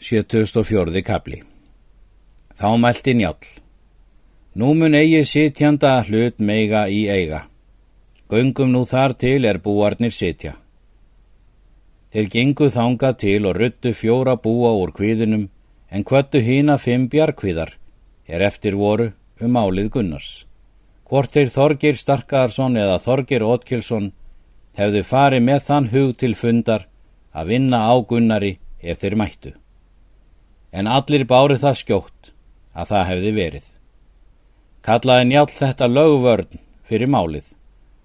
74. kapli Þá mælti njál. Nú mun eigi sitjanda hlut meiga í eiga. Göngum nú þar til er búarnir sitja. Þeir gengu þanga til og ruttu fjóra búa úr kviðinum en kvöttu hína fimm bjarkviðar er eftir voru um álið Gunnars. Hvort þeir Þorgir Starkarsson eða Þorgir Ótkilsson hefðu farið með þann hug til fundar að vinna á Gunnari ef þeir mættu en allir báru það skjótt að það hefði verið. Kallaði njál þetta lögvörn fyrir málið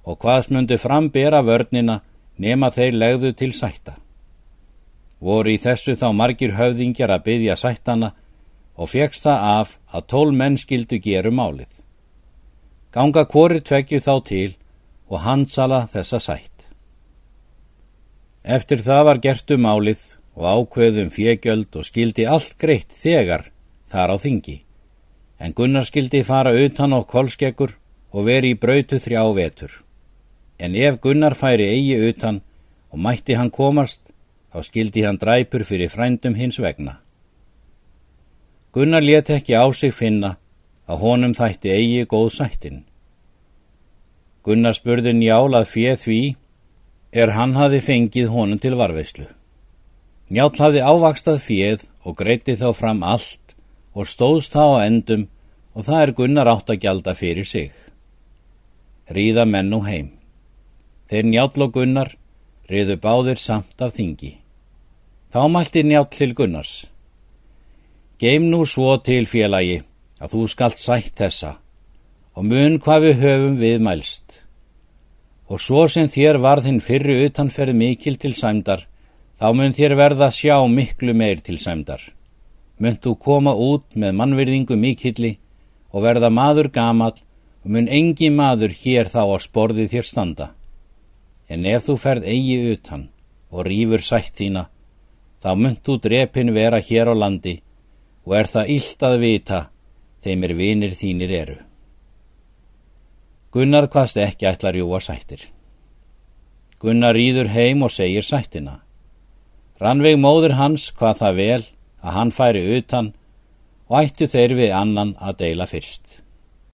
og hvað smundi frambera vörnina nema þeir legðu til sætta. Voru í þessu þá margir höfðingjar að byggja sættana og fegst það af að tól menn skildu geru málið. Ganga hvori tvekju þá til og hansala þessa sætt. Eftir það var gertu um málið og ákveðum fjegjöld og skildi allt greitt þegar þar á þingi. En Gunnar skildi fara utan á kolskeggur og veri í brautu þrjá vetur. En ef Gunnar færi eigi utan og mætti hann komast, þá skildi hann dræpur fyrir frændum hins vegna. Gunnar let ekki á sig finna að honum þætti eigi góð sættin. Gunnar spurði njál að fjeð því er hann hafi fengið honum til varveislu. Njáll hafði ávakstað fjöð og greiti þá fram allt og stóðst þá á endum og það er Gunnar átt að gjalda fyrir sig. Ríða menn nú heim. Þeir Njáll og Gunnar riðu báðir samt af þingi. Þá mælti Njáll til Gunnars. Geim nú svo til félagi að þú skalt sætt þessa og mun hvað við höfum við mælst. Og svo sem þér varðinn fyrri utanferð mikil til sæmdar þá mun þér verða sjá miklu meir til sæmdar. Munt þú koma út með mannverðingu mikilli og verða maður gamal og mun engi maður hér þá á sporði þér standa. En ef þú ferð eigi utan og rýfur sætt þína, þá munt þú drepin vera hér á landi og er það illt að vita þeim er vinir þínir eru. Gunnar hvaðst ekki ætlar júa sættir. Gunnar rýður heim og segir sættina. Rannveig móður hans hvað það vel að hann færi utan og ættu þeir við annan að deila fyrst.